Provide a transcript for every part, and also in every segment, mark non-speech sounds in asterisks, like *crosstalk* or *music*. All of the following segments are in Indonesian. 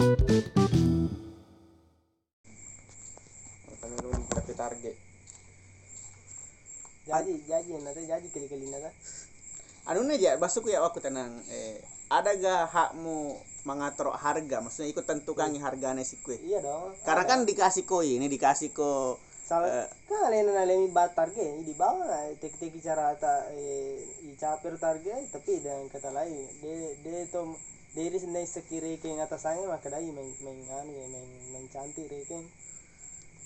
nun tapi target. Jadi jadi nanti jadi kali-kali nanti. anu aja basuku ya aku tenang. Eh ada gak hakmu mengatur harga? Maksudnya ikut tentukan harganya si kue Iya dong. karena kan dikasih ko ini dikasih ko Salah. Eh. kan lemi bat targe di bawah tek tek cara ta eh, i caper targe tapi dengan kata lain de de to dari sendiri sekiri ke atasannya maka dai main main anu ya main main cantik reken.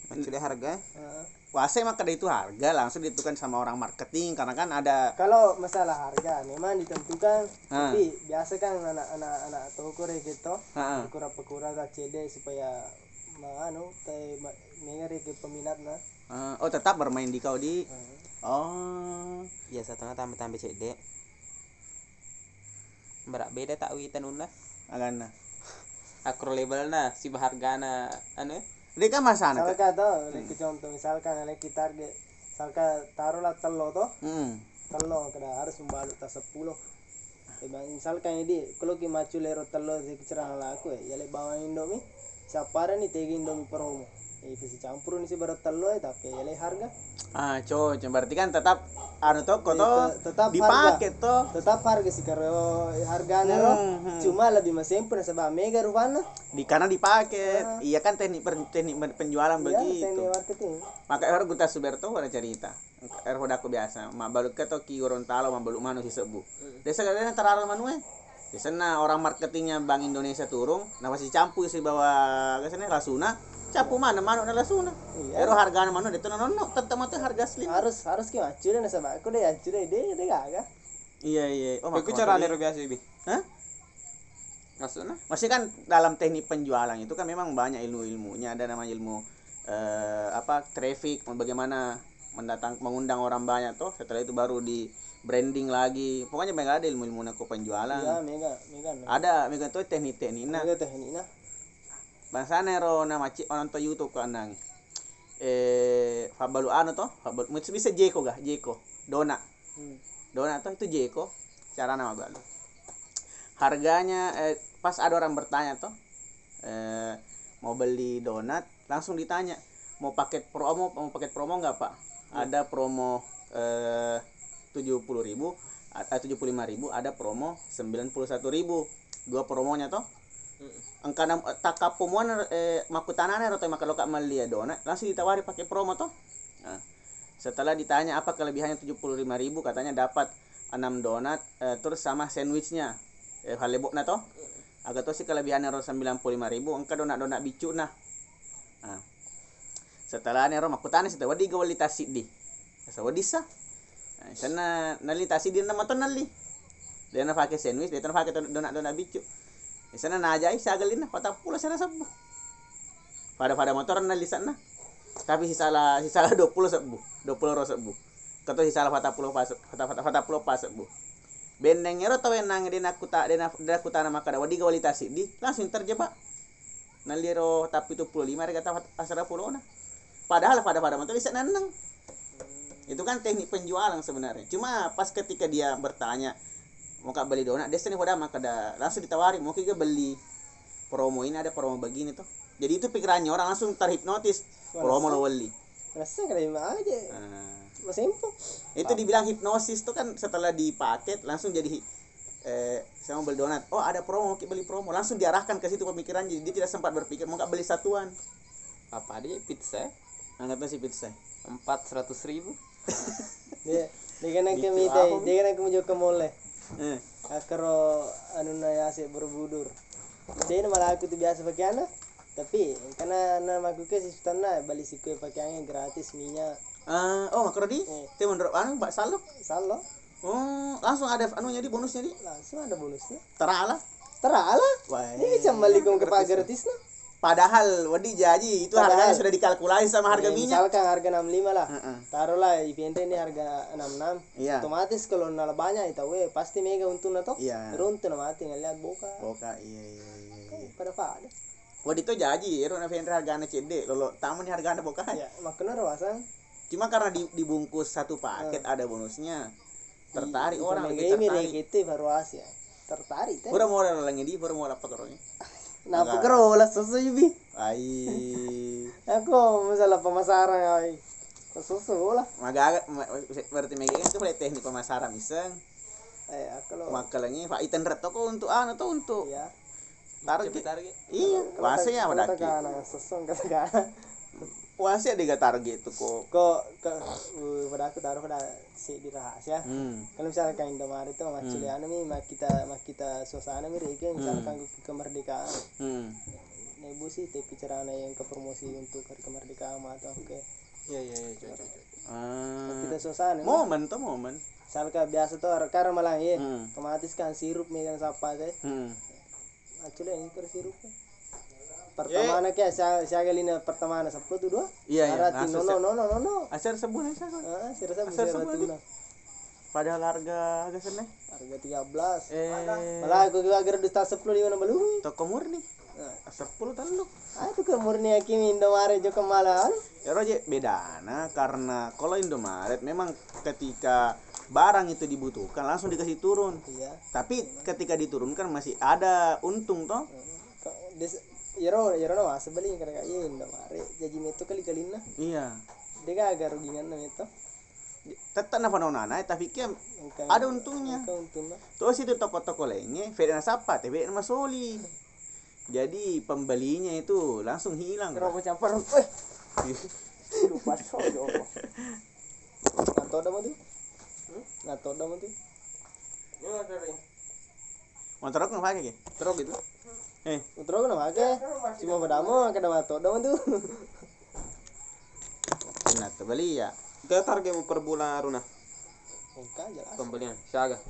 mencuri harga Heeh. Wase maka itu harga langsung ditentukan sama orang marketing karena kan ada Kalau masalah harga memang ditentukan Ah. tapi biasa kan anak-anak anak toko gitu Heeh. pekura-pekura tak CD supaya menganu teh mengeri ke peminat na. Eh, oh tetap bermain di kau di Heeh. oh biasa tengah tambah tambah dek berak beda tak witan una agana *laughs* akro label na si hargana anu? Dia kan masa anak Misalkan tuh, lagi contoh misalkan lagi target misalkan taruhlah telo tuh hmm. telo kada harus membalut tas sepuluh. Eh, misalkan ini kalau kita macu lero telo di kecerang laku ya ya bawa indomie siapa nih tegi indomie promo eh bisa campur nih sih baru telo ya tapi ya harga. Ah cocok berarti kan tetap anu toko toh te- tetap dipakai toh. Tetap harga sih kalau harganya loh Hmm, hmm. cuma lebih masih pun sebab mega rupanya di karena dipakai. Iya kan teknik per- teknik pen- penjualan ya teknik begitu marketing. Maka orang kita suberto ada cerita. Er hodaku biasa ma balu ke to ki Gorontalo ma balu manu si sebu. Desa kadang terarah manu eh di sana orang marketingnya Bank Indonesia turun nah masih campu si bawa ke sana? Lasuna capu mana? Manu na lasuna Iya. ero harga manu itu nono tetap mati harga asli harus harus kita macu deh sebab aku deh macu deh deh deh gak iya iya. Oh aku cara lero biasa bi. Hah? maksudnya Masih kan dalam teknik penjualan itu kan memang banyak ilmu-ilmunya. Ada namanya ilmu eh, apa traffic, bagaimana mendatang mengundang orang banyak tuh. Setelah itu baru di branding lagi. Pokoknya banyak ada ilmu-ilmu aku penjualan. ya mega mega Ada mega tuh teknik-teknik. Nah, mega teknik nah bangsa nero nama cik orang tuh YouTube kan nang. Eh, fabalu anu tuh, fabalu mesti bisa Jeko gak? Jeko. Dona. Hmm. Dona tuh itu Jeko. Cara nama balu. Harganya eh, pas ada orang bertanya tuh eh, mau beli donat langsung ditanya mau paket promo mau paket promo nggak pak ada promo eh, tujuh puluh ribu tujuh puluh lima ribu ada promo sembilan puluh satu ribu. Dua promonya toh. Angkana takapumuan eh, makutanane atau makaloka malia donat langsung ditawari pakai promo toh. Nah, setelah ditanya apa kelebihannya tujuh puluh lima ribu katanya dapat enam donat eh, terus sama sandwichnya eh, halebok na toh agak tuh sih kelebihannya puluh lima ribu engka donat donat bicu nah. Nah setelah nero makutane sita wadi gawali tasi di. Sa nah, sana nali tasi nama to nali. Dia na pakai sandwich dia na pakai donat donat bicu sana na ajai sa galin na patap pula sana sabu pada pada motor nali sana. Tapi si salah si salah dua puluh sebu dua puluh ro sebu kato si salah patap puluh pas patap patap patap puluh pas sebu bendeng ero tawe nang dina kuta dina dina kuta nama kada wadi gawali tasi di langsung terjebak. Naliro tapi itu puluh lima kata asara puluh na padahal pada pada motor bisa neneng itu kan teknik penjualan sebenarnya. Cuma pas ketika dia bertanya mau kak beli donat? Dia sini pada maka ada langsung ditawari mau kak beli promo ini ada promo begini tuh jadi itu pikirannya orang langsung terhipnotis. Promo lo beli rasa lima aja. Nah, empuk itu dibilang hipnosis tuh kan setelah dipaket langsung jadi eh saya mau beli donat. Oh ada promo mau beli promo. Langsung diarahkan ke situ pemikiran. Jadi dia tidak sempat berpikir mau kak beli satuan? Apa dia? Pizza? Angkatnya si pizza. Empat seratus ribu yang Gitu. kami teh dia kan yang kami ke mall eh. akaro anu na yase borobudur dia nama aku tuh biasa pakai anak. Tapi karena nama aku ke sistem na balik si kue pakai angin gratis minyak. Ah, oh makro di? Eh. itu menurut anu mbak saluk salo oh langsung ada anunya di bonusnya di? Langsung ada bonusnya. Terala terala Wah, ini bisa balik ke pakai gratis nah padahal wadi jaji itu Padahal. harganya sudah dikalkulasi sama harga Eh, minyak misalkan harga 65 lah Heeh. taruhlah event ini harga 66 iya otomatis kalau nala banyak itu we pasti mega untung na to Iya. pero untung na mati ngeliat boka Boka, iya iya iya iya. pada pada Wadi itu jaji, ero na vendor harganya CD, lolo tamu nih harganya boka. ya makanya rawasan Cuma karena di- dibungkus satu paket ada bonusnya. Tertarik orang lebih ini tertarik. itu baru asia tertarik teh Pura mau lagi di, pura mau dapat orangnya. *laughs* Napa Enggak. kero lah susu bi Ai. aku masalah pemasaran ay susu lah Maga ma- berarti mega itu boleh teknik pemasaran miseng. eh aku lo Maka lagi Pak Iten reto kok untuk anu tuh untuk ya target. Iya, daki? kana susu kana Wasnya ada target tuh kok. kok ke uh, pada aku taruh pada si di rahasia Hmm. kalau misalnya kayak Indomaret itu macam hmm. anu mi mak kita mak kita suasana mi reke misalkan ke kemerdekaan Hmm. nebu sih tapi caranya yang ke promosi untuk hari kemerdekaan atau oke Iya iya iya. Ah. kita suasana. Momen tuh momen. misalkan biasa tuh karena malah ya Hmm. otomatis kan sirup mi kan siapa teh Hmm. Actually ini kan sirup pertama kayak saya saya kali ini pertama sepuluh tuh dua. Iya, iya. Langsung no no no no no. no Acar sebulan ah Asal bisa semua ratu aja. Padahal harga harga sana. harga tiga belas. Eh, malah aku juga agar dusta sepuluh di mana belum toko murni. Sepuluh teluk. ah itu ke murni hakim Indomaret juga malah. Ya Roje beda nah karena kalau Indomaret memang ketika barang itu dibutuhkan langsung dikasih turun. iya. Tapi ketika diturunkan masih ada untung toh. Des Yero Yero no masa beli karena kayak iya Indomaret jadi itu kali kali nah Iya. dia gak agak rugian nah itu Tetap napa nana tapi kia ada untungnya. engkau untung nah Terus itu toko-toko lainnya Fedena Sapa, TV nama Soli. Jadi pembelinya itu langsung hilang. Kenapa campur? Eh, *laughs* lupa sojo. Nato dah mati. Nato dah mati. Ini motor ini. Motor aku nggak pakai ya? Truk gitu. Eh, Utro kan make. Cuma padamu kada mato dah mati. nah beli ya. Kita target mau per bulan Runa Engka jelas. pembelian. Siaga.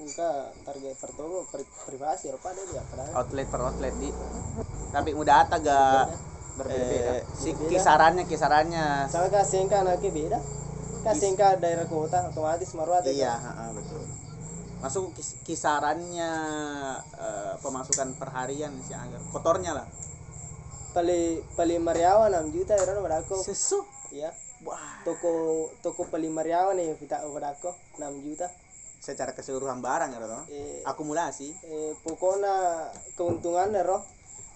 Engka target pertama pri- privasi apa dia dia padahal. Outlet per outlet di. Tapi mudah ata ga Berbeda-beda. eh, si kisarannya kisarannya. Misalnya kasih engka anaknya beda. Kasih engka daerah kota otomatis maruah teh. Iya, heeh, betul. Masuk kis- kisarannya eh, pemasukan perharian sih agar kotornya lah. Pali pali Mariawan 6 juta era pada aku. Sesu. Iya. Wah, Toko toko pali Mariawan nih kita aku 6 juta. secara keseluruhan barang ya. Eh, Akumulasi. eh pokoknya keuntungannya roh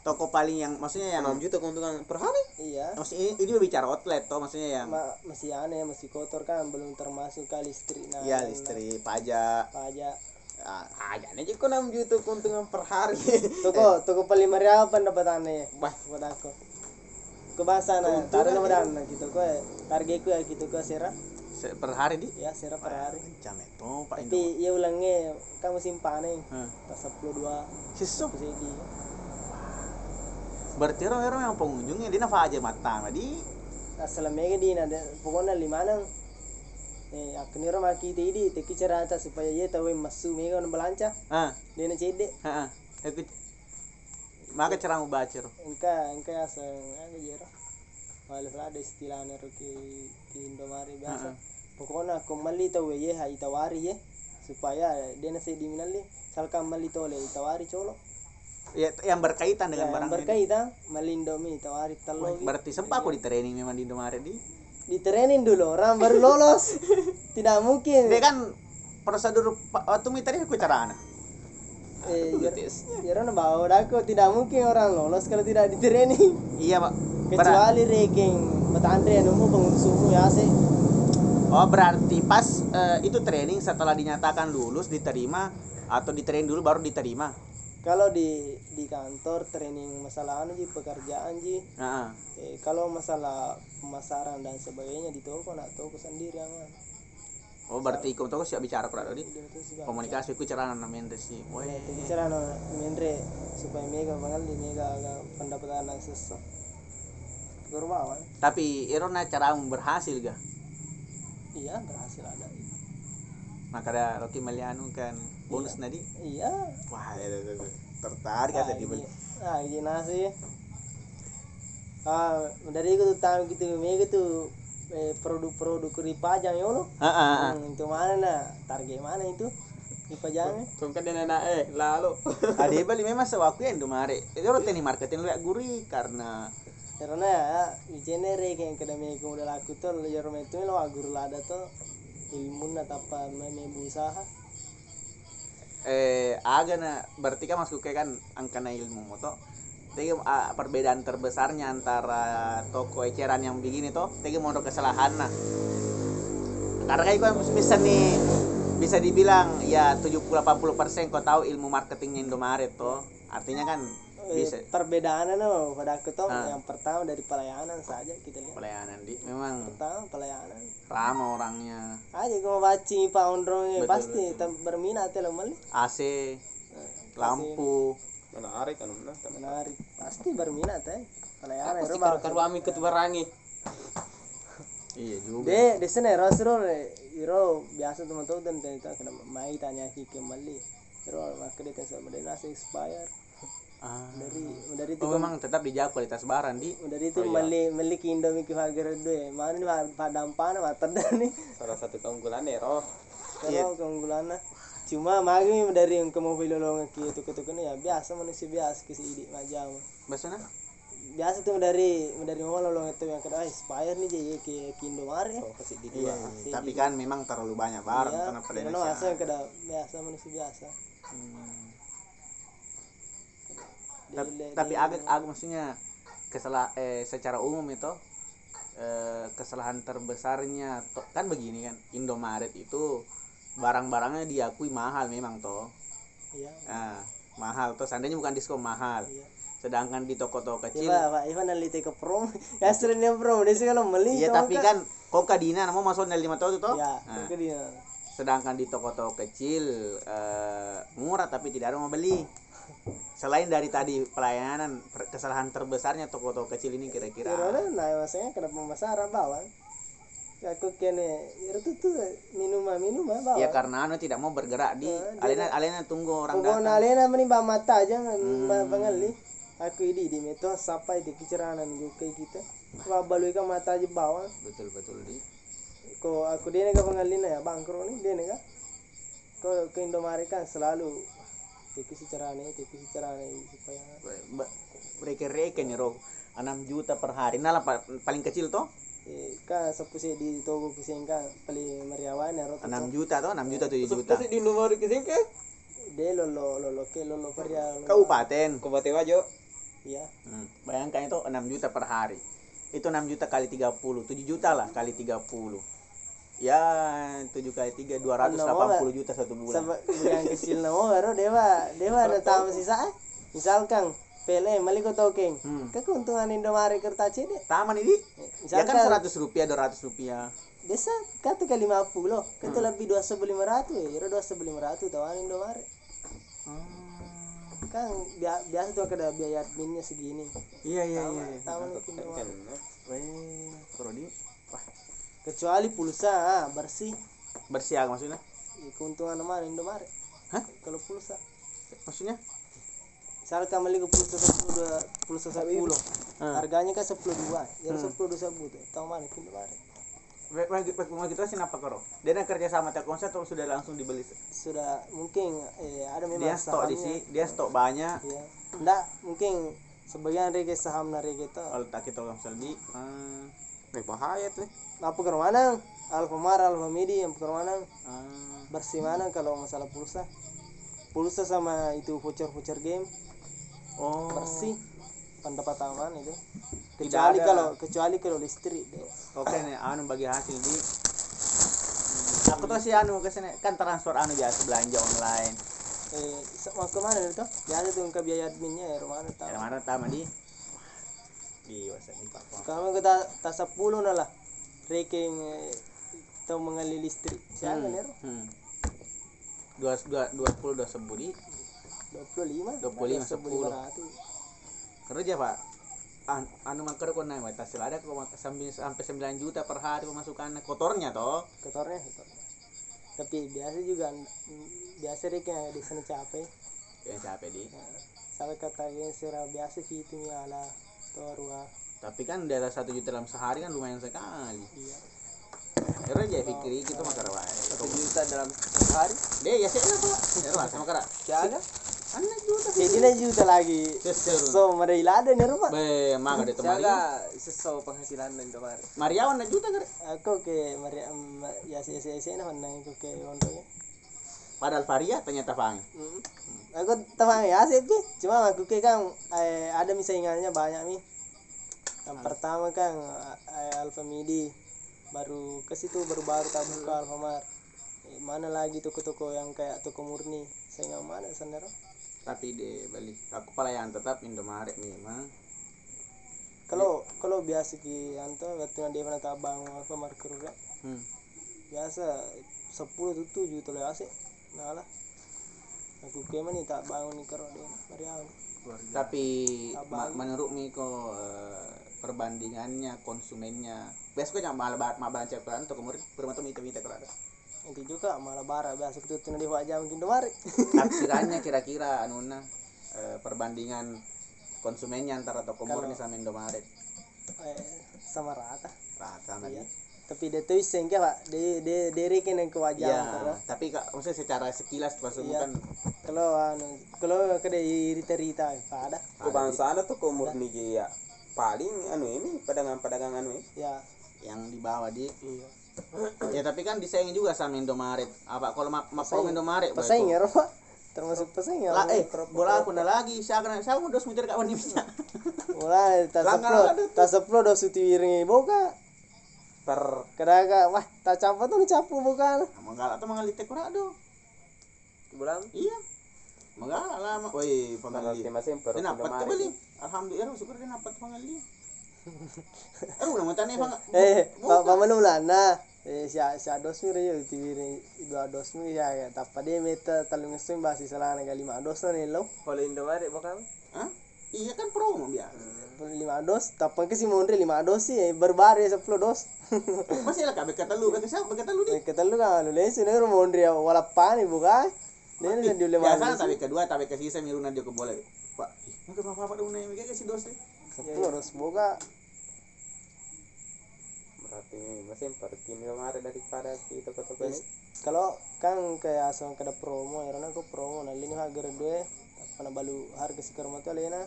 Toko paling yang maksudnya yang 6 juta keuntungan per hari. iya. Maksudnya ini, ini bicara outlet toh maksudnya yang Ma, masih aneh masih kotor kan belum termasuk ke listrik. Nah ya listrik pajak. Pajak. Ah, Ah, jadi kok 6 juta keuntungan per hari. *laughs* toko toko paling meriah pendapatannya Bah. buat aku? Ke bahasa nah taruh nama dan gitu kok targetku ya gitu kok sera. Se- per hari di? Ya sera per hari. jam itu pak tapi ya ulangnya kamu simpan nih. Hmm. tak sepuluh dua. Sesu. jadi berarti orang orang yang pengunjungnya dia nafa aja mata di asal mega di nada pokoknya lima nang nih aku nih orang maki tadi teki cerita supaya dia tahu masu mega orang belanca ah. Dia nak cedek. Ah ikut maka cara mau baca roh. Engka engka asal ada jero Malif ada istilahnya ro ki ki Indomaret biasa. Pokoknya kembali tahu ye hai tawari ye supaya dia nasi di minali sal kembali tole tawari colo. Ya yang berkaitan dengan Yang barang ini berkaitan malindomi tawari telo. berarti sempat aku di training memang di Indomaret di Di training dulu orang baru lolos. *laughs* Tidak mungkin. dia kan prosedur waktu mitari aku cara anak Eh, ya orang bawa aku tidak mungkin orang lolos kalau tidak di training. iya pak Kecuali ranking Betandre yang umum pengurus umum ya sih. Oh berarti pas eh, itu training setelah dinyatakan lulus diterima atau di training dulu baru diterima. Kalau di di kantor training masalah anu ji pekerjaan ji Nah, eh, kalau masalah pemasaran dan sebagainya di toko nak toko sendiri yang oh berarti ikut toko siap bicara kurang tadi. Komunikasi ku cara namanya sih. Ya, itu bicara mendre supaya mega bangal di mega agak pendapatan yang sesuai Gurmawan Tapi irona cara berhasil ga. iya berhasil ada Maka ada Rocky Malianu kan bonus nadi. iya Wah, itu. tertarik kan tadi beli. ah ini nasi ah dari itu tahu gitu mega tuh eh, produk-produk ripajang ya lo Ah, ah, ah. Hmm, itu mana nah target mana itu ripajangnya Tuh kan dia nenek eh lalu. *laughs* Ade bali memang sewaku yang domare. Itu orang teknik marketing lu gurih karena karena ya di genere kayak kada me ko udah laku tuh ya rumah itu lo agur lada tuh ilmu na tapa me me usaha eh aga na berarti kan masuk ke kan angka na ilmu mo to Tegi ah, perbedaan terbesarnya antara toko eceran yang begini toh, tegi mau kesalahan nah. Karena kayak kan bisa nih bisa dibilang ya 70-80% kau tahu ilmu marketingnya Indomaret toh. Artinya kan bisa. Perbedaannya no, pada aku tuh Ah. yang pertama dari pelayanan saja kita lihat. Pelayanan di memang pertama pelayanan. ramah orangnya. Aja kalau baca pak ondrongnya Betul, pasti betul. berminat ya lo mali AC lampu. Menarik kan nah menarik. Pasti berminat ya pelayanan pasti bawa karu kami barangi iya juga. De de sana ero siro iro biasa teman-teman dan tentang kena mai tanya ki ke mali iro makanya kan sama dari nasi expire ah. dari dari itu Oh, memang tetap dijaga kualitas barang di. Dari itu mali mali ki indomie ki do mana ni padampana mata nih? Salah satu keunggulan Ero kalau keunggulannya. Cuma magi dari yang kamu pilolong ki itu itu ya biasa manusia biasa kisi idik macam Maksudnya? biasa tuh dari dari mana lolong itu yang kena expire nih jadi ki ki Indomaret ya. Oh kasih di Iya, dua tapi kan memang terlalu banyak barang Iya, karena pada Indonesia. kena biasa manusia biasa. Hmm. Tapi, agak agak maksudnya kesalah eh secara umum itu eh, kesalahan terbesarnya to- kan begini kan Indomaret itu barang-barangnya diakui mahal memang toh. iya Nah, mahal toh seandainya bukan diskon mahal. iya Sedangkan di toko-toko kecil Iba, Pak, Iva nalite ke prom. *laughs* Ya sebenarnya prom, dia sih kalau meli. Iya tapi kan? kok kadina mau masuk dari lima tahun itu toh? Ya, Nah, sedangkan di toko-toko kecil eh, murah tapi tidak ada yang mau beli selain dari tadi pelayanan kesalahan terbesarnya toko-toko kecil ini kira-kira Kira nah maksudnya kenapa pemasaran bawang? Ya aku kene, itu tuh minuman minuman bawang. ya karena anu tidak mau bergerak di Eh, alena alena tunggu orang datang alena menimba mata aja Hmm. Aku ini di meto sampai di kiceranan juga kita. Wah balui ka mata aja bawang. betul betul di Ko aku dia nega pengalina ya bangkro nih dia nega. Ko ke Indomaret kan selalu tiki si carane, tiki si carane supaya reke-reke nih roh 6 juta per hari. Nah lah, pa- paling kecil toh? Eh, kan sepuse di togo kiseng kan paling meriawan ya roto 6 juta toh? 6 juta 7 juta. Pasti di nomor kising ke? De lolo lolo ke lolo peria lolo kabupaten. Ke Bate Wajo. Iya. Hmm, bayangkan itu 6 juta per hari. Itu 6 juta kali 30, 7 juta lah kali 30. Ya, 7 kali 3 280 juta satu bulan. sama yang kecil mo pero dewa. Dewa na tama si sa misalkan pele mali ko token Hmm. keuntungan Indomaret kerta cede Taman ini? Ya kan misalkan 100 rupiah 200 rupiah. desa kata ke 50 kata lebih dua sebu lima ratus ya. Iro dua sebu lima ratus tawan Indomaret kan bia- biasa tuh ada biaya adminnya segini. Iya iya iya. iya. taman kan Indomaret Weh, Prodi. Wah, kecuali pulsa ah, bersih bersih ah, maksudnya? Ya, keuntungan mana Indomaret Hah? kalau pulsa Maksudnya? misalkan beli ke pulsa sepuluh dua pulsa sepuluh Ah. harganya kan sepuluh dua jadi sepuluh dua sepuluh tahu mana Indomaret bagi kita kenapa karo? Dia nak kerja sama Telkomsel atau sudah langsung dibeli? sudah mungkin eh, ada memang Dia stok di sini, dia stok banyak. ya enggak mungkin sebagian rege saham dari kita Kalau tak kita Telkomsel di ah, Eh bahaya tuh. Apa ke mana Alfamart Alfamidi yang ke mana ah, bersih mana kalau masalah pulsa. Pulsa sama itu voucher voucher game. Oh. bersih. Pendapat aman itu kecuali ada. kalau kecuali kalau listrik deh Oke nih, anu bagi hasil di aku tuh sih anu ke sini kan transfer anu biasa belanja online. eh mau ke mana itu biasa tuh ke biaya adminnya ya rumah tahu mana tama di di WhatsApp Pak. kalau kita tas sepuluh lah ranking eh, tahu mengalir listrik siapa nih Ro? Hmm. Dua dua dua puluh dua sebu di 25 25, 10. 500. kerja pak. An, anu makar kok naik tas ada kok mak- sampai 9 juta per hari pemasukan kotornya toh. kotornya kotornya tapi biasa juga mm, biasa deh kayak di sana capek Yang capek di. sampai kata yang serah biasa gitu ya ala torwa Tapi kan di atas satu juta dalam sehari kan lumayan sekali. iya Kerja pikir itu makar wae. satu juta dalam satu hari Deh ya sih apa? Lah sama kara. jaga Anda juta. jadi na juta lagi Seseru. so mada ilada nih rumah Be, maga de temari. jaga sesuatu penghasilan dari Indomaret Mariawan na juta kare. aku ke Maria ya si si si nah nang aku ke ondonya padahal varia ternyata Fang Mm. Aku teman ya sih cuma aku ke kan eh, ada misalnya banyak nih. Yang pertama kan eh, Alfa Midi baru ke situ baru-baru tak buka Alfamart. Eh, mana lagi toko-toko yang kayak toko murni? Saya nggak mana sendiri. tapi di balik aku pelayan tetap Indomaret memang Kalau kalau biasa ki anto waktu dia pernah tak bangun Alfamart kerja hmm. biasa 10 tuh 7 tuh asik. Nah lah. Aku ke mana nih tak bangun nih kerja dia. Mari tapi ma- menurut Miko eh, perbandingannya konsumennya biasa kok jangan malah malah baca Quran atau kemudian bermata mita mita kalau ada Nanti juga malah bara biasa ketutun di wajah mungkin domari. *laughs* taksirannya *laughs* kira-kira anuna eh, perbandingan konsumennya antara toko murni sama Indomaret eh, sama rata. rata sama Iya. dia Tapi dia tuh iseng pak, dia dia dia rekin yang ke wajah Iya, terus. tapi kak, maksudnya secara sekilas pas Iya. kan Kalau anu, kalau kada rita rita, ada. kebangsaan tuh kok murni je ya paling anu ini pedagang-pedagang anu ini Ya, yang dibawa di iya. ya tapi kan disaingi juga sama Indomaret apa kalau ma ma Pesaing. Indomaret Pesaing ya, Pak. Termasuk pesaing ya. lah eh bola aku na lagi siya kan siya mo dos meter kawan di bisa Mulai tas Langgar sepuluh, ada tuh. tas sepuluh dos. Per Kadaga, wah, tak campa tuh capu bukan. mangala atau mangalite kurado bulan iya. Mangala lah ma- woi per dia dapat tuh beli. Alhamdulillah syukur dia dapat pangali eh udah mau tanya bang Eh, Pak Paman ulana. Eh, sia sia dos mi reyo tiwiringi dua dos mi ya ya. Tapa dia meta talung sum basi salana ga lima dos na nelo. kalau Indomaret bukan Hah? Iya kan promo biasa. Lima dos tapan ke si mondre lima dos sih berbari sepuluh dos. *laughs* Masih lah kabe kata lu kabe siapa? Kata lu di kita lu kan lu lesi nih mondre ya wala pani buka ini kan dia lima biasa tapi kedua tapi ke sisa miruna dia ke boleh pak mungkin apa apa dong nih kayak si dos deh sepuluh dos buka berarti masih per Indomaret daripada si toko-toko ini. Kalau kan kayak asal kada promo ya karena aku promo nah ini harga dua apa balu harga si karma tuh lena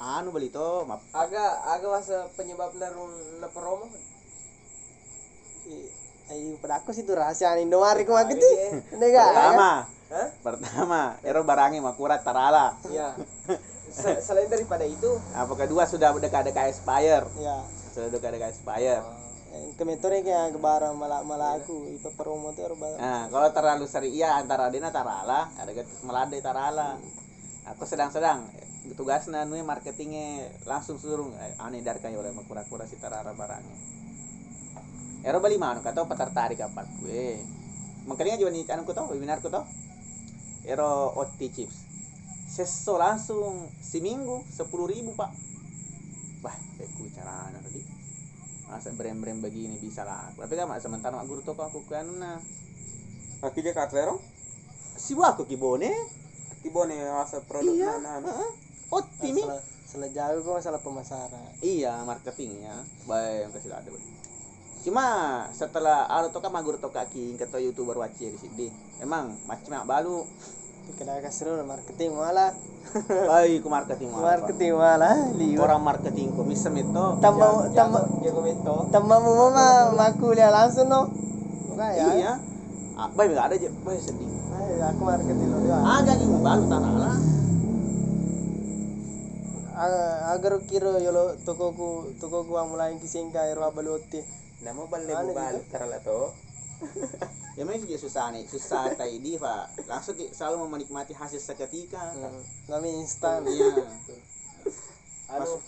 anu beli to map agak agak masa penyebab narun na promo Ayo pada aku sih tuh rahasia Indomaret kok gitu. Ini enggak? pertama. Hah? pertama ero barangnya makurat tarala. Iya. *laughs* Se- Selain daripada itu, apa kedua sudah dekat-dekat expire. Ya. sudah dekat-dekat expire. Kemetore kayak kebarang malah malah aku itu promo tuh nah kalau terlalu seri iya antara dena tarala. Ada melade tarala aku sedang-sedang tugasnya anu marketingnya langsung suruh eh, aneh dari kayak oleh makura-kura si tarara barangnya. Ero beli mana kata apa tertarik apa gue makanya juga nih anu ku webinar ku tau. Ero OT chips. Seso langsung seminggu sepuluh ribu pak. Wah kayak ku cara tadi. Masa brand-brand begini bisa lah. Tapi kan mak sementara mak guru toko aku kan nah akhirnya katlero, si aku kibone kibone masa produk iya mana heeh. OT mi Salah, salah jauh kok masalah pemasaran. iya marketingnya baik yang kasih ada. Cuma setelah alo toka magur toka king kata youtuber waci di sini emang macam mak balu. Kena kasih marketing malah. *laughs* baik ku marketing malah, marketing malah orang marketing ku misem itu. Tambah tambah. jago mento tambah mama maku lihat langsung no. Bukan ya? iya ah, baik nggak ada aja baik sedih aku marketing lo dia. agak king balu tarala A- Agar kira yolo tokoku tokoku ang mulai kising kay ro baluti. nama balik Ano balik karena to. *laughs* Ya memang juga susah nih susah tadi pak. Langsung selalu menikmati hasil seketika Hmm. Kami instan. iya. *laughs* Anu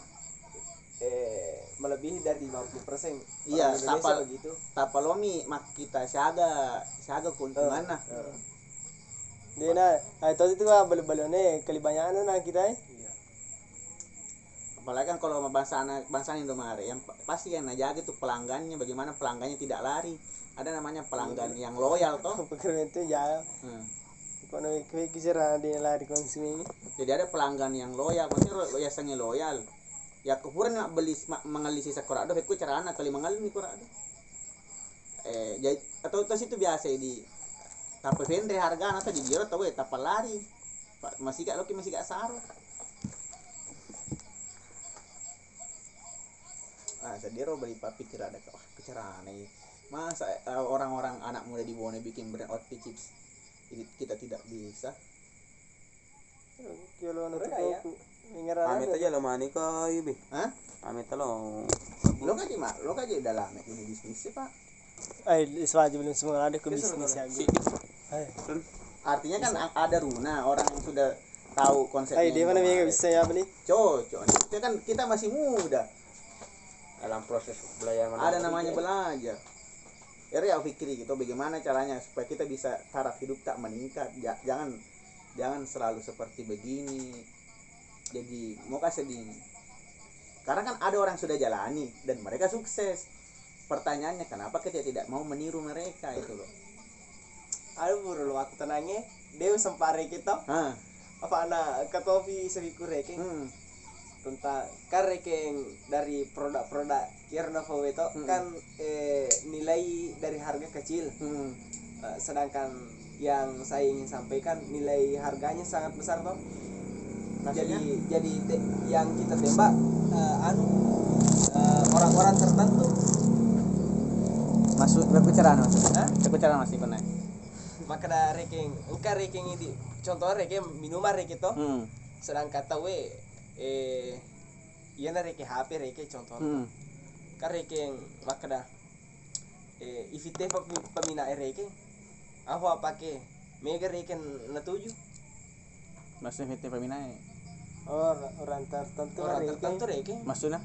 eh melebihi dari 50 persen. Iya, kapal- begitu. tapalomi mak kita siaga siaga keuntungan nah Dia na, ay to itu ka balu-balu ne kalibanyan na kita eh. iya apalagi kan kalau anak bangsa Indomaret yang pa- pasti yang najaga itu pelanggannya bagaimana pelanggannya tidak lari ada namanya pelanggan yang loyal toh *laughs* Pekerjaan itu ya. Hmm. Kono kisira dia lari konsumen. jadi ada pelanggan yang loyal maksudnya lo- loyal ya kepuran nak beli ma- mengalisi sekorado aku cara anak kali mengalih nih korado eh jadi atau itu biasa di tapi vendre harga atau di jero atau tapal lari masih gak loki masih gak saru ah saya beli papi kira ada wah bicara aneh masa eh, orang-orang anak muda di Bone bikin brand outfit chips Jadi kita tidak bisa Kalau anu ya. aku mengira Amit aja lo mani ke ibi. Hah? Amit lo. lo kan mak lo kan jadi dalam ini bisnis sih pak Ay, iswaji belum semua ada ke bisnis ya gue. Artinya kan ada runa orang yang sudah tahu konsepnya ay di mana yang bisa ya beli? cocok. Itu kan kita masih muda. Dalam proses belajar mana ada namanya belajar. Ya ya pikir gitu bagaimana caranya supaya kita bisa taraf hidup tak meningkat. Ja- jangan jangan selalu seperti begini. Jadi mau kasih di karena kan ada orang yang sudah jalani dan mereka sukses. Pertanyaannya kenapa kita tidak mau meniru mereka? Itu loh Aduh buru aku tenangnya. Dia sempare kita. Apa anak ke kopi sebiku reking hmm, tentang kan reking dari produk-produk Kirna VW itu Hmm. kan eh, nilai dari harga kecil. hmm. Eh, sedangkan yang saya ingin sampaikan nilai harganya sangat besar toh. Jadi Maksudnya? jadi te- yang kita tembak eh, anu eh, orang-orang tertentu. masuk berbicara Hah? berbicara masih pernah Maka ada reking, engkau reking ini. Contohnya reking minuman reking toh. hmm. sedangkan tahu eh iya na reke HP reke contoh. Hmm. kan reke yang makada eh ifite e reke aku apa ke mega reke na tuju maksudnya fit peminai oh orang tertentu orang tertentu reke. Maksudnya?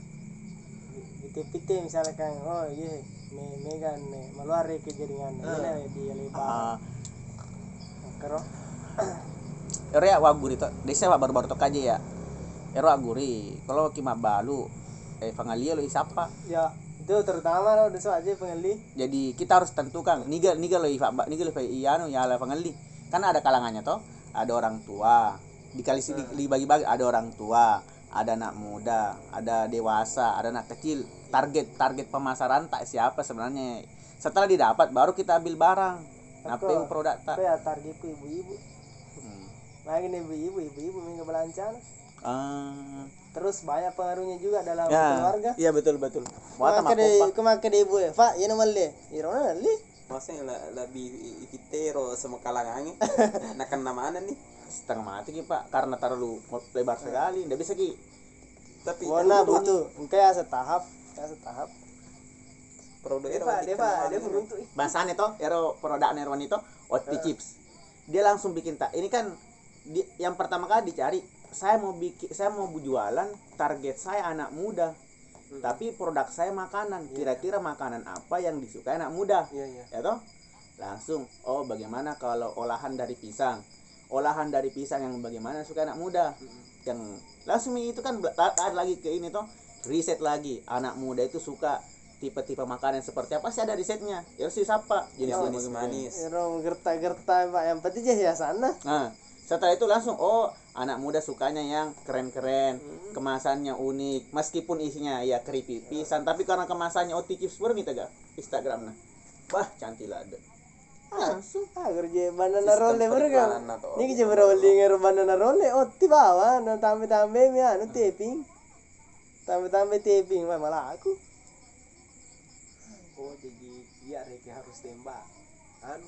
Pite-pite misalnya kan oh iya me mega ne maluar reke jaringan. Ini dia lebar ah karo *clears throat* Ero ya waguri to. Desa baru-baru to kaje ya. Ero aguri. Kalau kima balu eh pangalia lo isapa. ya itu terutama lo deso aja pengali Jadi kita harus tentukan niga niga lo ifa niga lo iano ya la pangali. Kan ada kalangannya toh. Ada orang tua. Dikali di- dibagi-bagi ada orang tua, ada anak muda, ada dewasa, ada anak kecil. Target target pemasaran tak siapa sebenarnya. Setelah didapat baru kita ambil barang. Apa produk tak? ya targetku ibu-ibu Hmm. lagi nih ibu-ibu ibu-ibu minggu belancan Ah. terus banyak pengaruhnya juga dalam Ya, keluarga iya betul betul. Wata Kumaka de makopa. kumaka de ibu ya, Pak, ya nama le. Irona li. Maksudnya la- lebih ikitero sama kalangannya. *laughs* Nakan nama mana nih? setengah mati ki pak karena terlalu lebar sekali nggak bisa ki Tapi Warna butuh, engke ya setahap, ya setahap. Produk Deva, Deva, beruntung. bahasannya toh ero produk nerwan itu OT chips dia langsung bikin tak ini kan di, yang pertama kali dicari saya mau bikin saya mau jualan target saya anak muda. Tapi produk saya makanan kira-kira makanan apa yang disukai anak muda? Iya, iya. ya toh? Langsung oh bagaimana kalau olahan dari pisang? Olahan dari pisang yang bagaimana suka anak muda? Yang langsung itu kan tarik lagi ke ini toh riset lagi. Anak muda itu suka tipe-tipe makanan seperti apa sih ada risetnya ya sih siapa jenis manis jenis manis. Iro gerta-gerta, Pak. Yang penting aja hiasan nah. nah setelah itu langsung oh anak muda sukanya yang keren-keren kemasannya unik meskipun isinya ya keripik pisan tapi karena kemasannya oh chips baru minta gak Instagram nah wah cantik lah ada langsung Ah, kerja banana Sistem rolle baru kan. periklanan atau Ini kerja beroli ngar banana rolle. Oh, ti bawa, na tambe-tambe mi anu taping. Tambe-tambe taping, Wah, malah aku. Oh, jadi iya Reki harus tembak. Anu,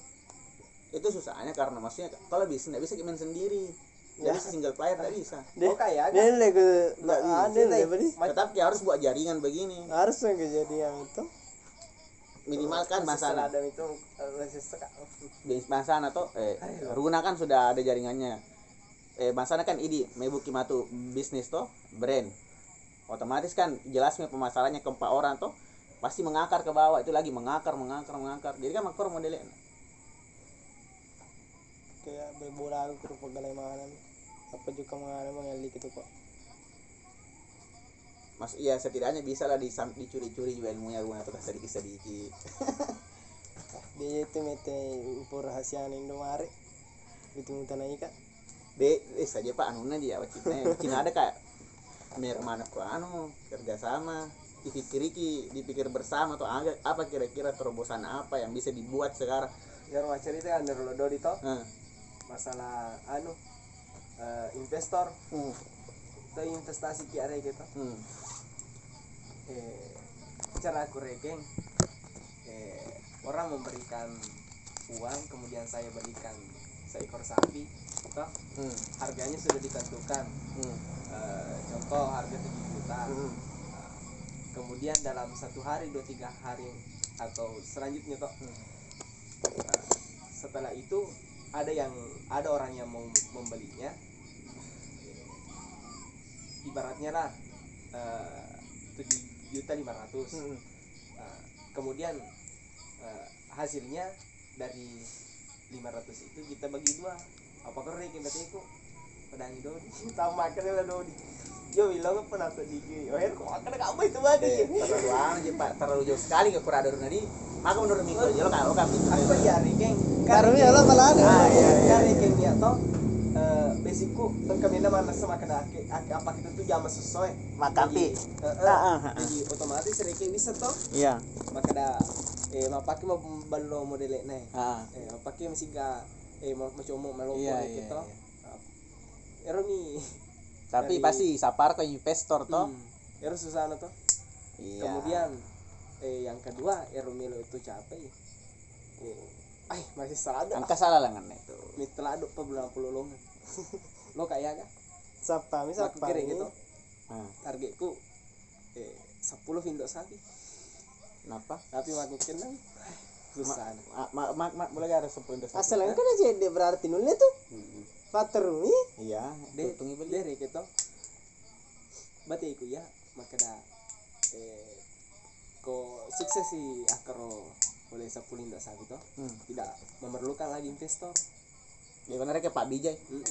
itu susahnya karena maksudnya kalau bisa nggak bisa main sendiri nggak bisa single player nggak bisa deh. Oh, kayak Dia ke Nggak bisa, beli. tetapi harus buat jaringan begini Harus yang kejadian itu. minimal kan masalah Ada itu Bangsana atau eh Runa kan sudah ada jaringannya. Eh Bangsana kan ini Mebuki Matu bisnis toh brand. Otomatis kan jelasnya pemasarannya ke empat orang toh pasti mengakar ke bawah itu lagi mengakar mengakar mengakar. Jadi kan makor modelnya. Kayak berbola aku ke pegalai mana apa juga mengalami mengelik itu kok mas iya setidaknya bisa lah dicuri-curi juga ilmunya Runa tuh sedikit sedikit. *laughs* Dia itu mete upur rahasiaan Indomaret itu mutan aja kak. Be eh saja pak anuna dia wacitnya Cina ada kayak mer mana kok anu kerjasama dipikir iki dipikir bersama atau apa kira-kira terobosan apa yang bisa dibuat sekarang? Biar mau cerita kan dari lo dodi toh. Nah, masalah anu eh, investor. Hmm, atau investasi kiara gitu hmm, eh cara aku rekeng eh orang memberikan uang kemudian saya berikan seekor sapi toh. Hmm. harganya sudah ditentukan. Hmm. Eh, contoh harga 7 juta. Hmm. Kemudian dalam satu hari dua tiga hari atau selanjutnya toh Nah, setelah itu ada yang ada orang yang mau membelinya. Ibaratnya lah tujuh juta lima ratus. Hmm. Nah, kemudian eh, hasilnya dari 500 itu kita bagi dua. Apa kau reki bateku pedangi dodi tahu makan lah dodi yo bilang apa nasa diki oh ya kok makan kamu itu bagi Eh, terlalu anu pak. Terlalu jauh sekali ke kurador nadi maka menurut Miko lo kan lo kan gitu aku ya rekeng Taruh ya lo malah ada. Ah, iya, iya. kan rekeng ya toh eh, basicku nama nasa makan ake ake- apa kita tuh jama sesuai. Makampi. Jadi, eh, Ah, ah, ah. jadi otomatis rekeng bisa toh. Iya. Maka da eh mapake mau balo model nih ah eh mapake masih ga eh mau mau coba mau Iya, iya, iya, gitu iya. Tapi Dari- pasti sapar ke investor toh hmm. Ero susana toh iya kemudian eh yang kedua Ero milo itu capek eh ay masih salado angka salah lah kan itu mi telado pa bulan puluh longan lo kayak kan Sapa, aku misal kira gitu ah targetku eh 10 indok sapi kenapa tapi aku kenal susah ma ma ma, ma boleh gak ada sepuluh investor asal kan aja dia berarti nulnya tuh. Hmm. Paterumi. iya de tungi beli dari gitu berarti iku ya maka da eh ko sukses si akaro oleh sepuluh indah sapi toh hmm. tidak memerlukan lagi investor ya benar kayak Pak Bijay Mm-mm.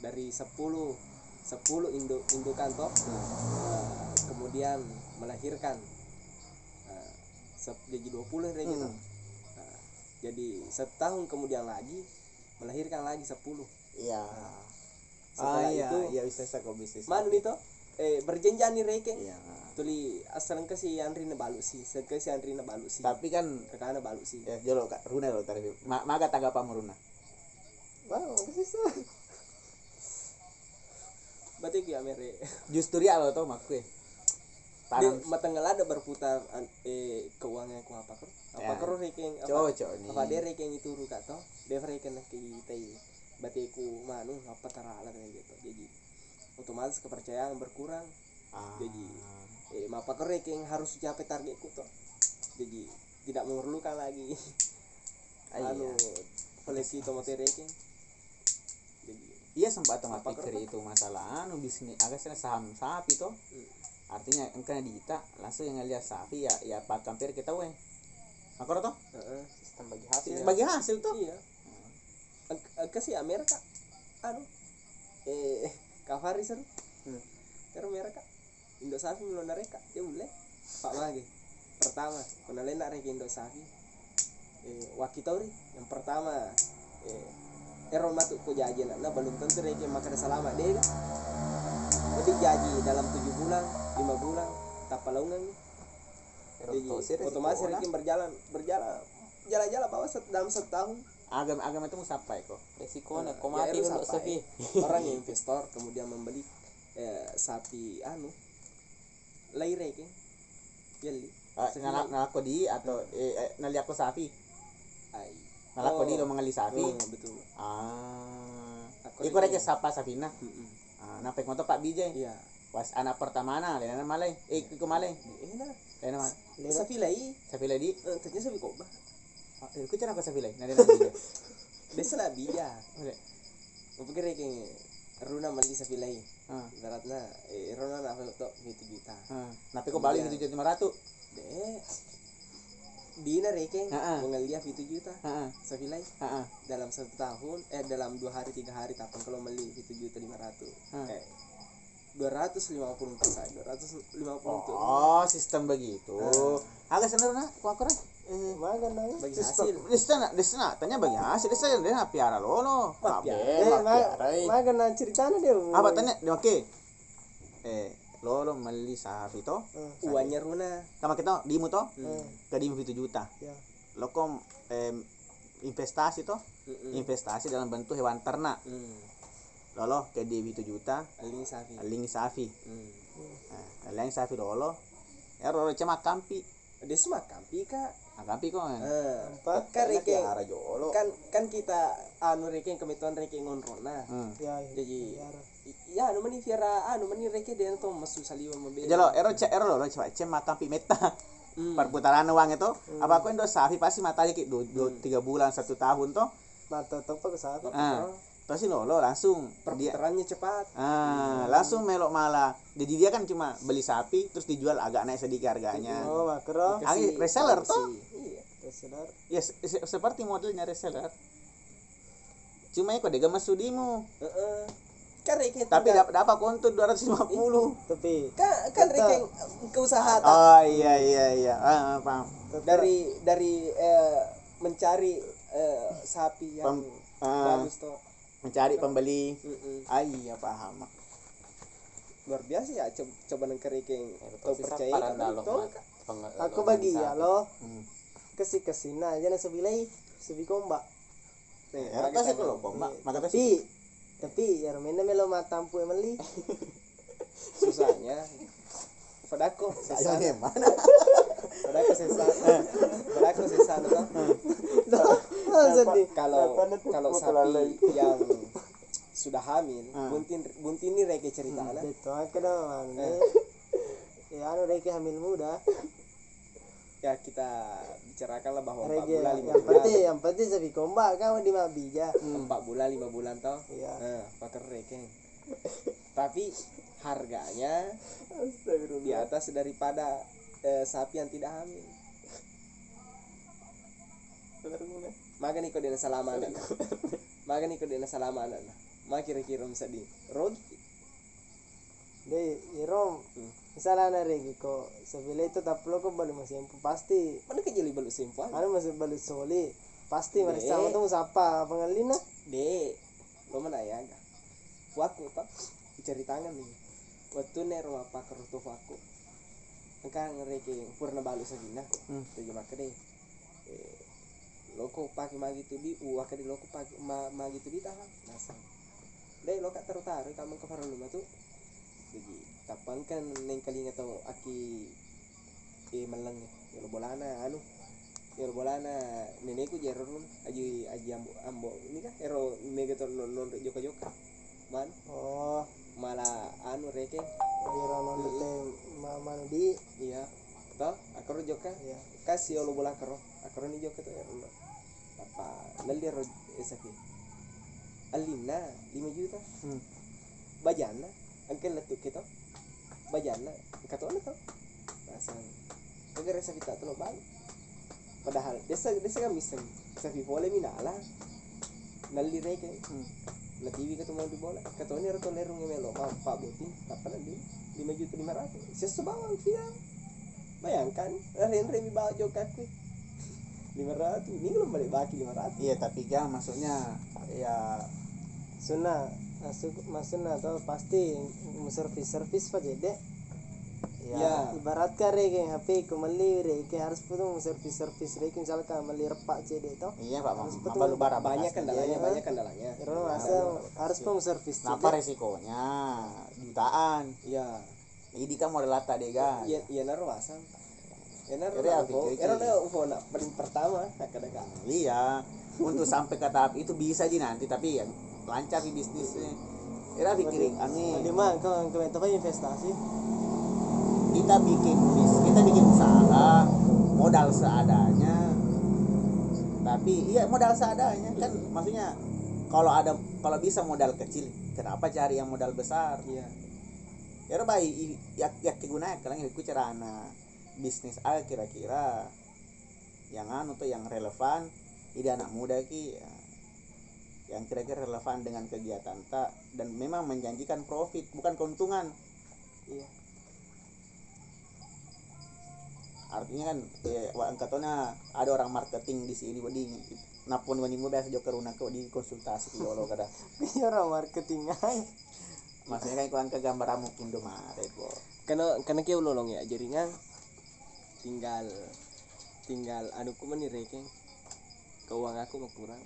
dari 10 10 induk indukan toh eh, kemudian melahirkan eh, sep- jadi 20 kayak gitu Hmm. Nah, jadi setahun kemudian lagi melahirkan lagi 10 iya. Setelah ah iya itu iya bisa kok bisnis mana toh eh berjenjang nih reke. Iya. Tuli asal ke si Andri na balu si ke si Andri na balu si tapi kan kakak balu si ya jolo kak Runa lo tadi. Ma maga tanggapan Runa? Wow, bisa. berarti ya mere justru ya lo tau makku di tanam. Matanggal ada berputar eh keuangan ku apa kro apa Ya. reking apa? cocok nih. Apa dia reking itu ruka toh dia reking nak kita berarti ku manu apa tarala kayak gitu jadi otomatis kepercayaan berkurang ah. jadi eh apa kro reking harus capai targetku toh jadi tidak memerlukan lagi Ah, anu iya. koleksi tomat reking jadi iya sempat Apa pikir itu masalah anu bisnis agak saham sapi toh Hmm. artinya engkau dita langsung yang ngeliat sapi ya ya pak kampir kita weh makro toh Heeh. Sistem bagi hasil. Iya. bagi hasil toh iya Ang- angka si Amerika. Anu. Eh kavari seru Hmm. terus mereka. Indo sapi belum mereka. Dia boleh. Pak mage pertama. Kenalin nak reki Indo sapi eh wakitori. Yang pertama. Eh Ero matu ko jaji nak. Nah, belum tentu reki makan selama deh kan. Jadi jaji dalam tujuh bulan lima bulan tanpa laungan nih jadi otomatis reki berjalan berjalan jalan-jalan bawa set, dalam setahun agam agam itu mau sampai kok. Resikonya Eh, kok ya, mati dulu sampai. sapi. *laughs* orang yang investor kemudian membeli eh, sapi anu laire kan? Jeli Ah, ngalak ngalak di atau eh, eh nali aku sapi. Ai. Ngalak Oh. di lo mengali sapi. Oh, betul. Ah. Aku Iku di- rek sapa sapina Mm-mm. ah napek moto Pak Bijay iya. Was anak pertama na lena malay eh iku malay eh nah lena mal sapi lai sapi lady eh ternyata sapi kok bah Ah, eh ko sapi lay nadi Bijay desa lah mau pikir kayak Runa meli sapi lai. Ah. Ibaratnya eh Runa nak foto itu juta. Ah. Nape ko balik Iya. itu lima ratus deh Dina rekeng Ah, ah. mengelia itu juta. Ah ah. Ah dalam satu tahun eh dalam dua hari tiga hari tapang kalau beli itu juta lima ratus eh dua ratus lima puluh untuk saya dua ratus lima puluh untuk oh sistem begitu. Agak senar na ku aku rek Eh, makan nang. bagi hasil desa desa tanya bagi hasil desa dia Kabe, piara. Eh, lah, ma- piara, eh. makan nang ceritanya dia. apa tanya oke eh lolo meli sapi to Hmm. uangnya Runa sama kita dimu to Hmm. ke dimu itu juta Ya. lo kom em, investasi to Mm-mm. investasi dalam bentuk hewan ternak Hmm. lolo ke di itu juta Aling sapi aling Hmm. nah, aling sapi lolo ya lolo cuma kampi dia semua kampi kak Agapi kok kan. eh kan reke Kiara jolo. kan kan kita anu reke kemetuan reke ngonrona Hmm. Ya, jadi ya. ya anu mani fiara anu mani reke dia tuh masu saliwa membeli Jalo, ero cek ero lo coba cek makan pi meta. Hmm. Perputaran uang itu, apa aku indo sapi pasti matanya kayak dua, dua, tiga bulan satu tahun toh. Mata topa ke sapi. Ah, terus ini lo lo langsung perputarannya cepat ah langsung melok malah. Jadi dia kan cuma beli sapi terus dijual agak naik sedikit harganya. Oh, makro. Reseller toh. iya Reseller. Ya se- se- seperti modelnya reseller. Cuma ya kok dia gemes sudimu. Heeh. kan reke Tapi dapat dapat kontur 250. Tapi kan kan Tetap. reke keusaha tak? Oh iya iya iya. Ah, ah, paham. dari dari eh, mencari eh, sapi yang Pem- ah. bagus toh Mencari pembeli. Mm-mm. Ah iya paham. luar biasa ya coba coba nengker reke Tahu tahu percaya paran kan aku bagi ya lo Hmm. kesi kesina aja na sebilai sebi komba. Nih, Ya, pakai kasih tangan. kalau pomba, maka Tapi tapi ya rumena melo matampu emeli. *laughs* susahnya padaku Ayo sesana nih, mana? *laughs* padaku sesana toh Ah, sedih. kalau kalau sapi yang sudah hamil Ah. buntin buntin ini reke cerita Hmm, anak Itu aku dah mana. Ya anu reke hamil muda. ya kita bicarakanlah bahwa empat bulan lima yang bulan penting yang penting sebi komba kan di mabija. empat bulan lima bulan toh Iya. nah pakai tapi harganya di atas daripada eh, sapi yang tidak hamil. Maka nih kau dia salama anak maka nih kau dia salama anak maka kira-kira bisa di roti Deh, irom. Hmm. Misalnya ana rege ko sebila itu taplo ko balik masih pasti mana kejeli balu simpan anu masih balik soli pasti Deh. mereka sama tuh siapa pengalina de lo mana ya waku toh cari tangan nih waktu nih rumah pak kerutu waku engkau ngereke purna balu sagina Hmm. deh. Eh, loko pakai magi tu di uwa kadi loko pakai ma, magi tu di tahan nasa deh lo kak taruh taruh kamu ke farul rumah tu. Jadi tapan kan neng kalinga tau aki eh malang ya lo bolana anu. Ya lo bolana nenekku jerun aji aji ambo ambo ini kan ero mega tu non non joka joka man. Oh. Malah anu reke. Non tete mama di iya. Toh akaro joka. Ya kasih lo bola karo akaro ni joka tu ya Allah apa? Lalir ro esapi alina 5 juta. Hmm. bajana. Angkel letuk kita. Bajana. Kata mana tau pasang agar sapi tak telo bang. Padahal desa desa kami sen sapi boleh minala nali reke Hmm. na TV mau di bola. Kata ini rato lerung melo. Pak pak boti apa nanti lima juta lima ratus. Sesebawang via. Bayangkan ren ren bawa jokaku *laughs* lima ratus. Ini belum balik baki lima ratus. Iya, tapi kan maksudnya ya suna masuk masukna tuh pasti mau servis servis pak jadi ya, Ya. ibaratkan rege HP kembali rege harus putung servis servis rege misalkan meli repak CD itu iya Pak, Harus balu bara banyak kendalanya banyak kendalanya Iro masa harus pun servis Kenapa resikonya? Jutaan. ya Jadi kan model lata deh kan. iya iya naruh ya ufo pikir-pikir. ya ufo nak paling pertama nak kada kan Iya. Untuk sampai ke tahap itu bisa di nanti tapi ya lancar di bisnisnya. Kira pikirin di aneh. mana kau kau investasi Kita bikin bis, kita bikin usaha modal seadanya. Tapi iya modal seadanya kan maksudnya kalau ada kalau bisa modal kecil, kenapa cari yang modal besar? iya ya baik ya ya kegunaan kalian itu cara ana bisnis A kira-kira yang anu tuh yang relevan ide anak muda ki ya, yang kira-kira relevan dengan kegiatan tak dan memang menjanjikan profit bukan keuntungan iya artinya kan ya wa- angkatannya ada orang marketing di sini di napun wani mu biasa joker una kau di konsultasi ki lo kada. *laughs* Iya orang marketing ay maksudnya kan kau angka gambar amu Indomaret bo. Karena karena kau lolong ya jaringan tinggal tinggal anu ku meni reke keuangan aku mau kurang.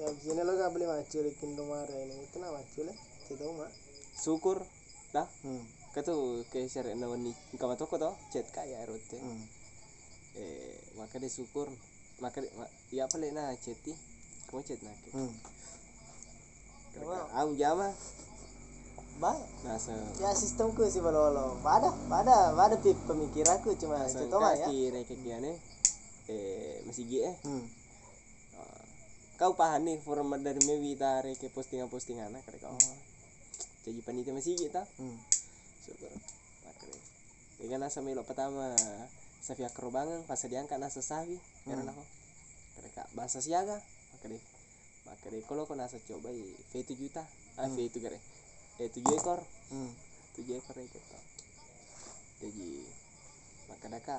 Ya sini lo gak beli macul ikin domare ini itu nama macul ya itu mah syukur. Dah. Hmm. Tuh ke share na wani kama toko toh chat kaya rote Hmm. eh maka dia syukur maka dia, ma, ya apa le na chati kamu chat nak Hmm. am jama Baik. nah se Ya sistemku sih balolo. Pada, pada, pada pip pemikiranku cuma se contoh mah ya. kaki reke kiane eh masih gie eh Hmm. Ah, kau paham nih format dari mewi tarik ke postingan postingan nak kau jadi panitia masih kita Hmm. Syukur makanya dengan nasa melo pertama. Safi akrobangan pas diangkat nasa safi. Karena aku mereka bahasa siaga. Maka deh maka deh kalau kau nasa coba i V 7 juta. Ah V itu kare eh tujuh ekor. Hmm. tujuh ekor ya gitu jadi maka daka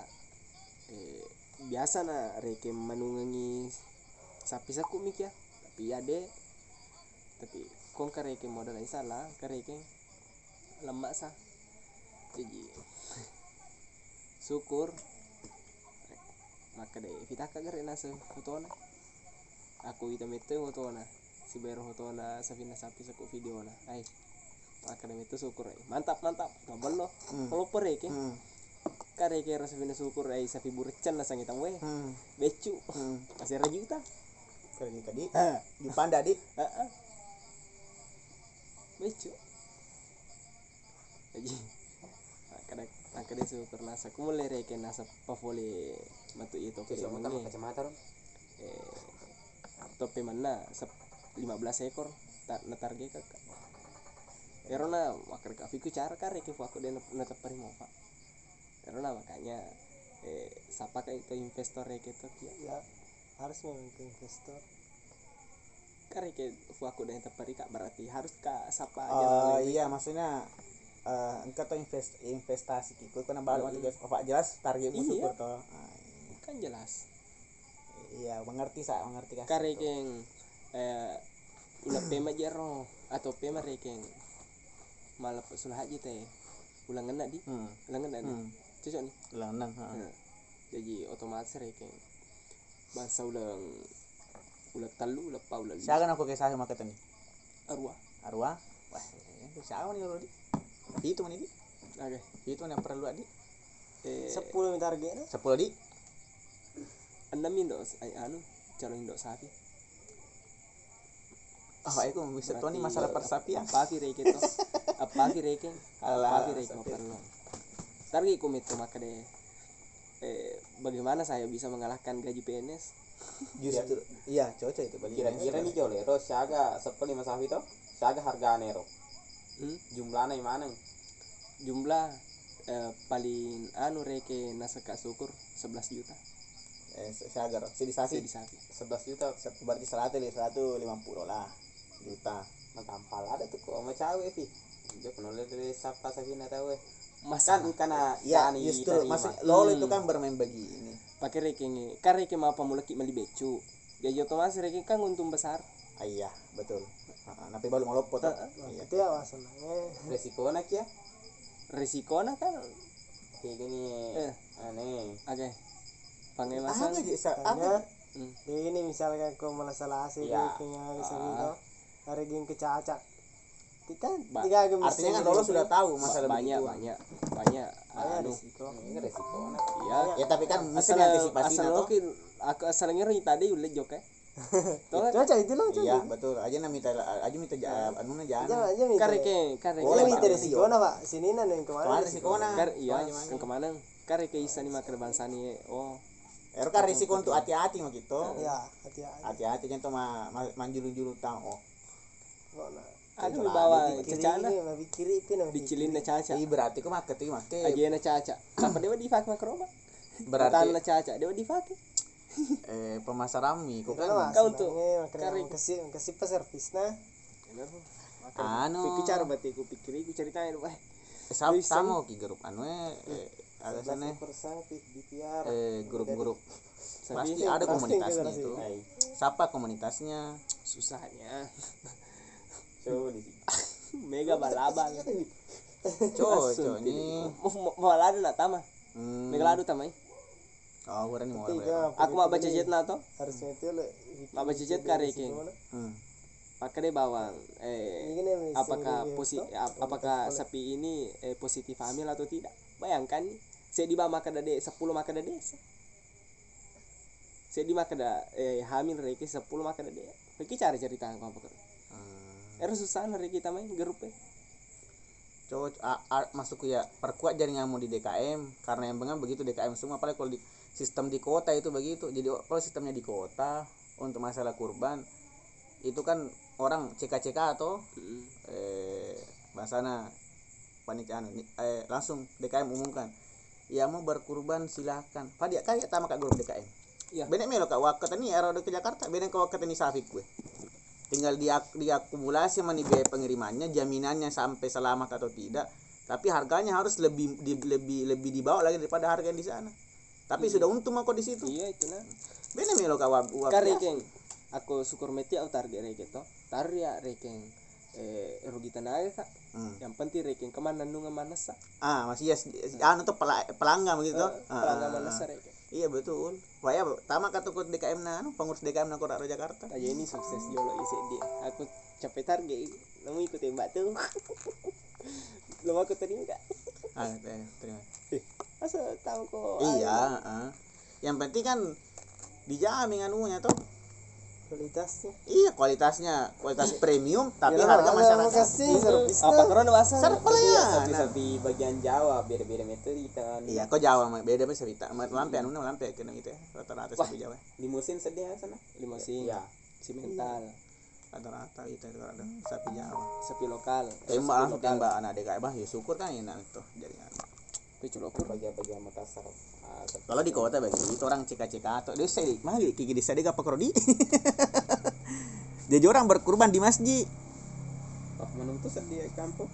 eh biasa na reke menunggangi sapi saku mik ya. Tapi ya deh tapi kong kareke modal salah. Kareke lemak sa jadi syukur. Maka deh kita kagak nasa fotona aku itu itu fotona si baru fotona sapina sapi saku video na ay maka deh itu syukur ay mantap mantap. Mabalo Hmm. kalau pereke Hmm. kareke rasa sapina syukur ay sapi burcan na sangitan we Hmm. becu Hmm. masih rajuta Kali ni kadi. Di panda di. Becu. Jadi kada syukur nasa kumule reke nasa pavole matu itu ke utama kacamata ron. Eh tope mana sep 15 ekor ta na target ka. Pero na makar ka fiku cara ka reke fu aku den na tapari mo pa. Pero na makanya eh sapa ka itu investor to kia. Ya, harus memang ke investor. Kare ke aku den tapari ka berarti harus ka sapa Oh jalan iya maksudnya eh engkau tuh invest investasi kiko kena balik waktu jelas apa jelas targetmu Iya. syukur toh. Ah, kan jelas. iya mengerti sa mengerti kasih. karekeng eh ulah pema jero atau pema rekeng malah sulah haji teh ulang ngena di Hmm. ulang ngena di Hmm. cocok nih Ulang nang. ha. Nah, jadi otomatis rekeng bangsa ulang ulah talu ulah pa ulah Siapa aku kisah sama kita nih? arwah Arwah. Wah, itu siapa nih lo Itu mana di? oke Itu yang perlu di? eh Sepuluh target na. Sepuluh di? enam indo ay anu calon indo sapi Oh, aku bisa tuh nih masalah persapian. apa ki reke to apa ki rekeng Alah, apa ki reke perlu targi komito maka deh eh bagaimana saya bisa mengalahkan gaji PNS Justru iya cocok itu bagi Kira-kira nih jole ro siaga sepuluh lima sapi to. Siaga hargane ro. Hmm? Jumlahnya mana? jumlah eh, paling anu reke nasa kak syukur 11 juta eh seagar sidisasi di sapi 11 juta. berarti seratus seratus lima puluh lah juta Matampal ada tuh kok sama cewek sih. Dia pernah lihat dari siapa Sabina tahu eh. mas Kan karena ya justru masuk lolo Hmm. itu kan bermain begini pakai reke nge kan reke mau pemulaki mali becu ya otomatis reke kan untung besar ah, iya betul Ah, tapi baru ngelopo tuh iya Itu ya masalahnya. Resiko nak ya. resiko na kan Kayak gini. Eh. Aneh. oke apa sa- Karena apa Hmm. ya ini misalkan kau malah salah hasil Ya. kayaknya bisa gitu. Hari game kecacak. Kita Ba- tiga game artinya kan lolo sudah tahu masalah banyak begitu banyak banyak Banyak anu risiko. Ini resiko nak. iya ya tapi kan mesti antisipasi asal oke aku asal ngira tadi udah jok ya kan Cocok itu loh, iya betul aja na minta aja minta ja- anu na Jangan jana aja minta. kan reke kan reke Boleh minta resiko na pak. Sini na yang ke mana? kemarin resiko na Kar iya, yang ke mana? Kar kayak isa ni makan bangsa ni. Oh, Ero kan risiko untuk hati-hati mah gitu Ya, hati-hati. hati-hati jangan tuh ma, ma, manjulu-julu tang oh Kok na. ada Coba bawa cacana mah kiri itu na. dicilin na caca. Iya berarti kok make tuh make Aja na caca. Apa dia di fak makroba? berarti Berarti na caca dia di fak. Eh pemasarami kok kan lah. Kau tuh, Makanya kasih kasih pas servis na. anu Pikir cara berarti ku pikir ku ceritain wah. sam bisa sama ki grup anu eh eh, ada sana di tiar. eh grup-grup Tapi pasti ada komunitasnya itu siapa komunitasnya susahnya. Coba di Mega balabal. cocok ini Mau mau ladu na tama. hmm. Mega ladu tamai. Oh Aku mau le. Mau baca jet kare ke. hmm. pakai deh bawang eh Ini apakah posi apakah sapi ini eh, positif hamil atau tidak bayangkan saya di bawah makan dade 10 makan dade saya di makan da eh, hamil reki 10 makan dade reki cari cerita apa apa Hmm. Era susah reki kita main grup eh. Coba a- a- masuk ya perkuat jaringanmu di DKM karena yang bengang begitu DKM semua apalagi kalau di sistem di kota itu begitu. Jadi kalau sistemnya di kota untuk masalah kurban itu kan orang CK-CK atau Mm. eh bahasana panitia anu, ni- eh, langsung DKM umumkan. Ya mau berkurban silakan. Padia kayak sama kak grup DKM Iya. benek melo kak wakat ini era ke Jakarta benek ke wakat ini Safik gue tinggal dia diakumulasi mana biaya pengirimannya jaminannya sampai selamat atau tidak. Tapi harganya harus lebih di, lebih lebih dibawa lagi daripada harga yang di sana tapi sudah untung aku di situ. Iya itu nah benek melo kak wak wak- kan rekeng aku syukur meti aku target reken toh. Tar ya rekeng. Eh rugi tenaga kak. Hmm. yang penting rekeng ke mana nunga mana sa ah masih ya anu tuh pela- pelanggan begitu Eh, Ah, pelanggan ah, mana ah. sa rekeng? Iya betul. Wah ya, tama kata kut DKM na anu, pengurus DKM na Kota Jakarta. aja ini sukses jolo isi dia. Aku capek target kamu ikut tembak tuh *laughs* belum aku terima kak. Ah, eh, terima. Masa tahu kok Iya, ah. Yang penting kan dijamin anunya tuh. kualitasnya Iya, kualitasnya kualitas premium tapi Ya, harga ada masyarakat. kasih servis apa karena bahasa lah ya. Nah, sapi bagian Jawa beda beda metode kita Iya, kok Jawa mah beda bisa cerita. Lampe anu na lampe kena gitu ya. Rata-rata sapi Jawa. limusin sedih sana limosin ya si mental Rata-rata itu itu ada sapi Jawa. sapi lokal Tembak langsung tembak anak DKM bah ya syukur kan enak tuh jaringan. Picu lokur bagian bagian Makassar Ah, Kalau di kota begitu orang cek-cek atau dia saya mah kiki desa dia apa krodi. Jadi orang berkurban di masjid. oh menung tuh sedih kampung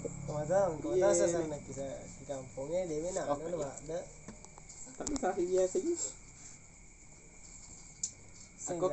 Iya, sa iya. sana kisah di kampungnya dia mana Oh, ba ada tapi sapi biasa gitu aku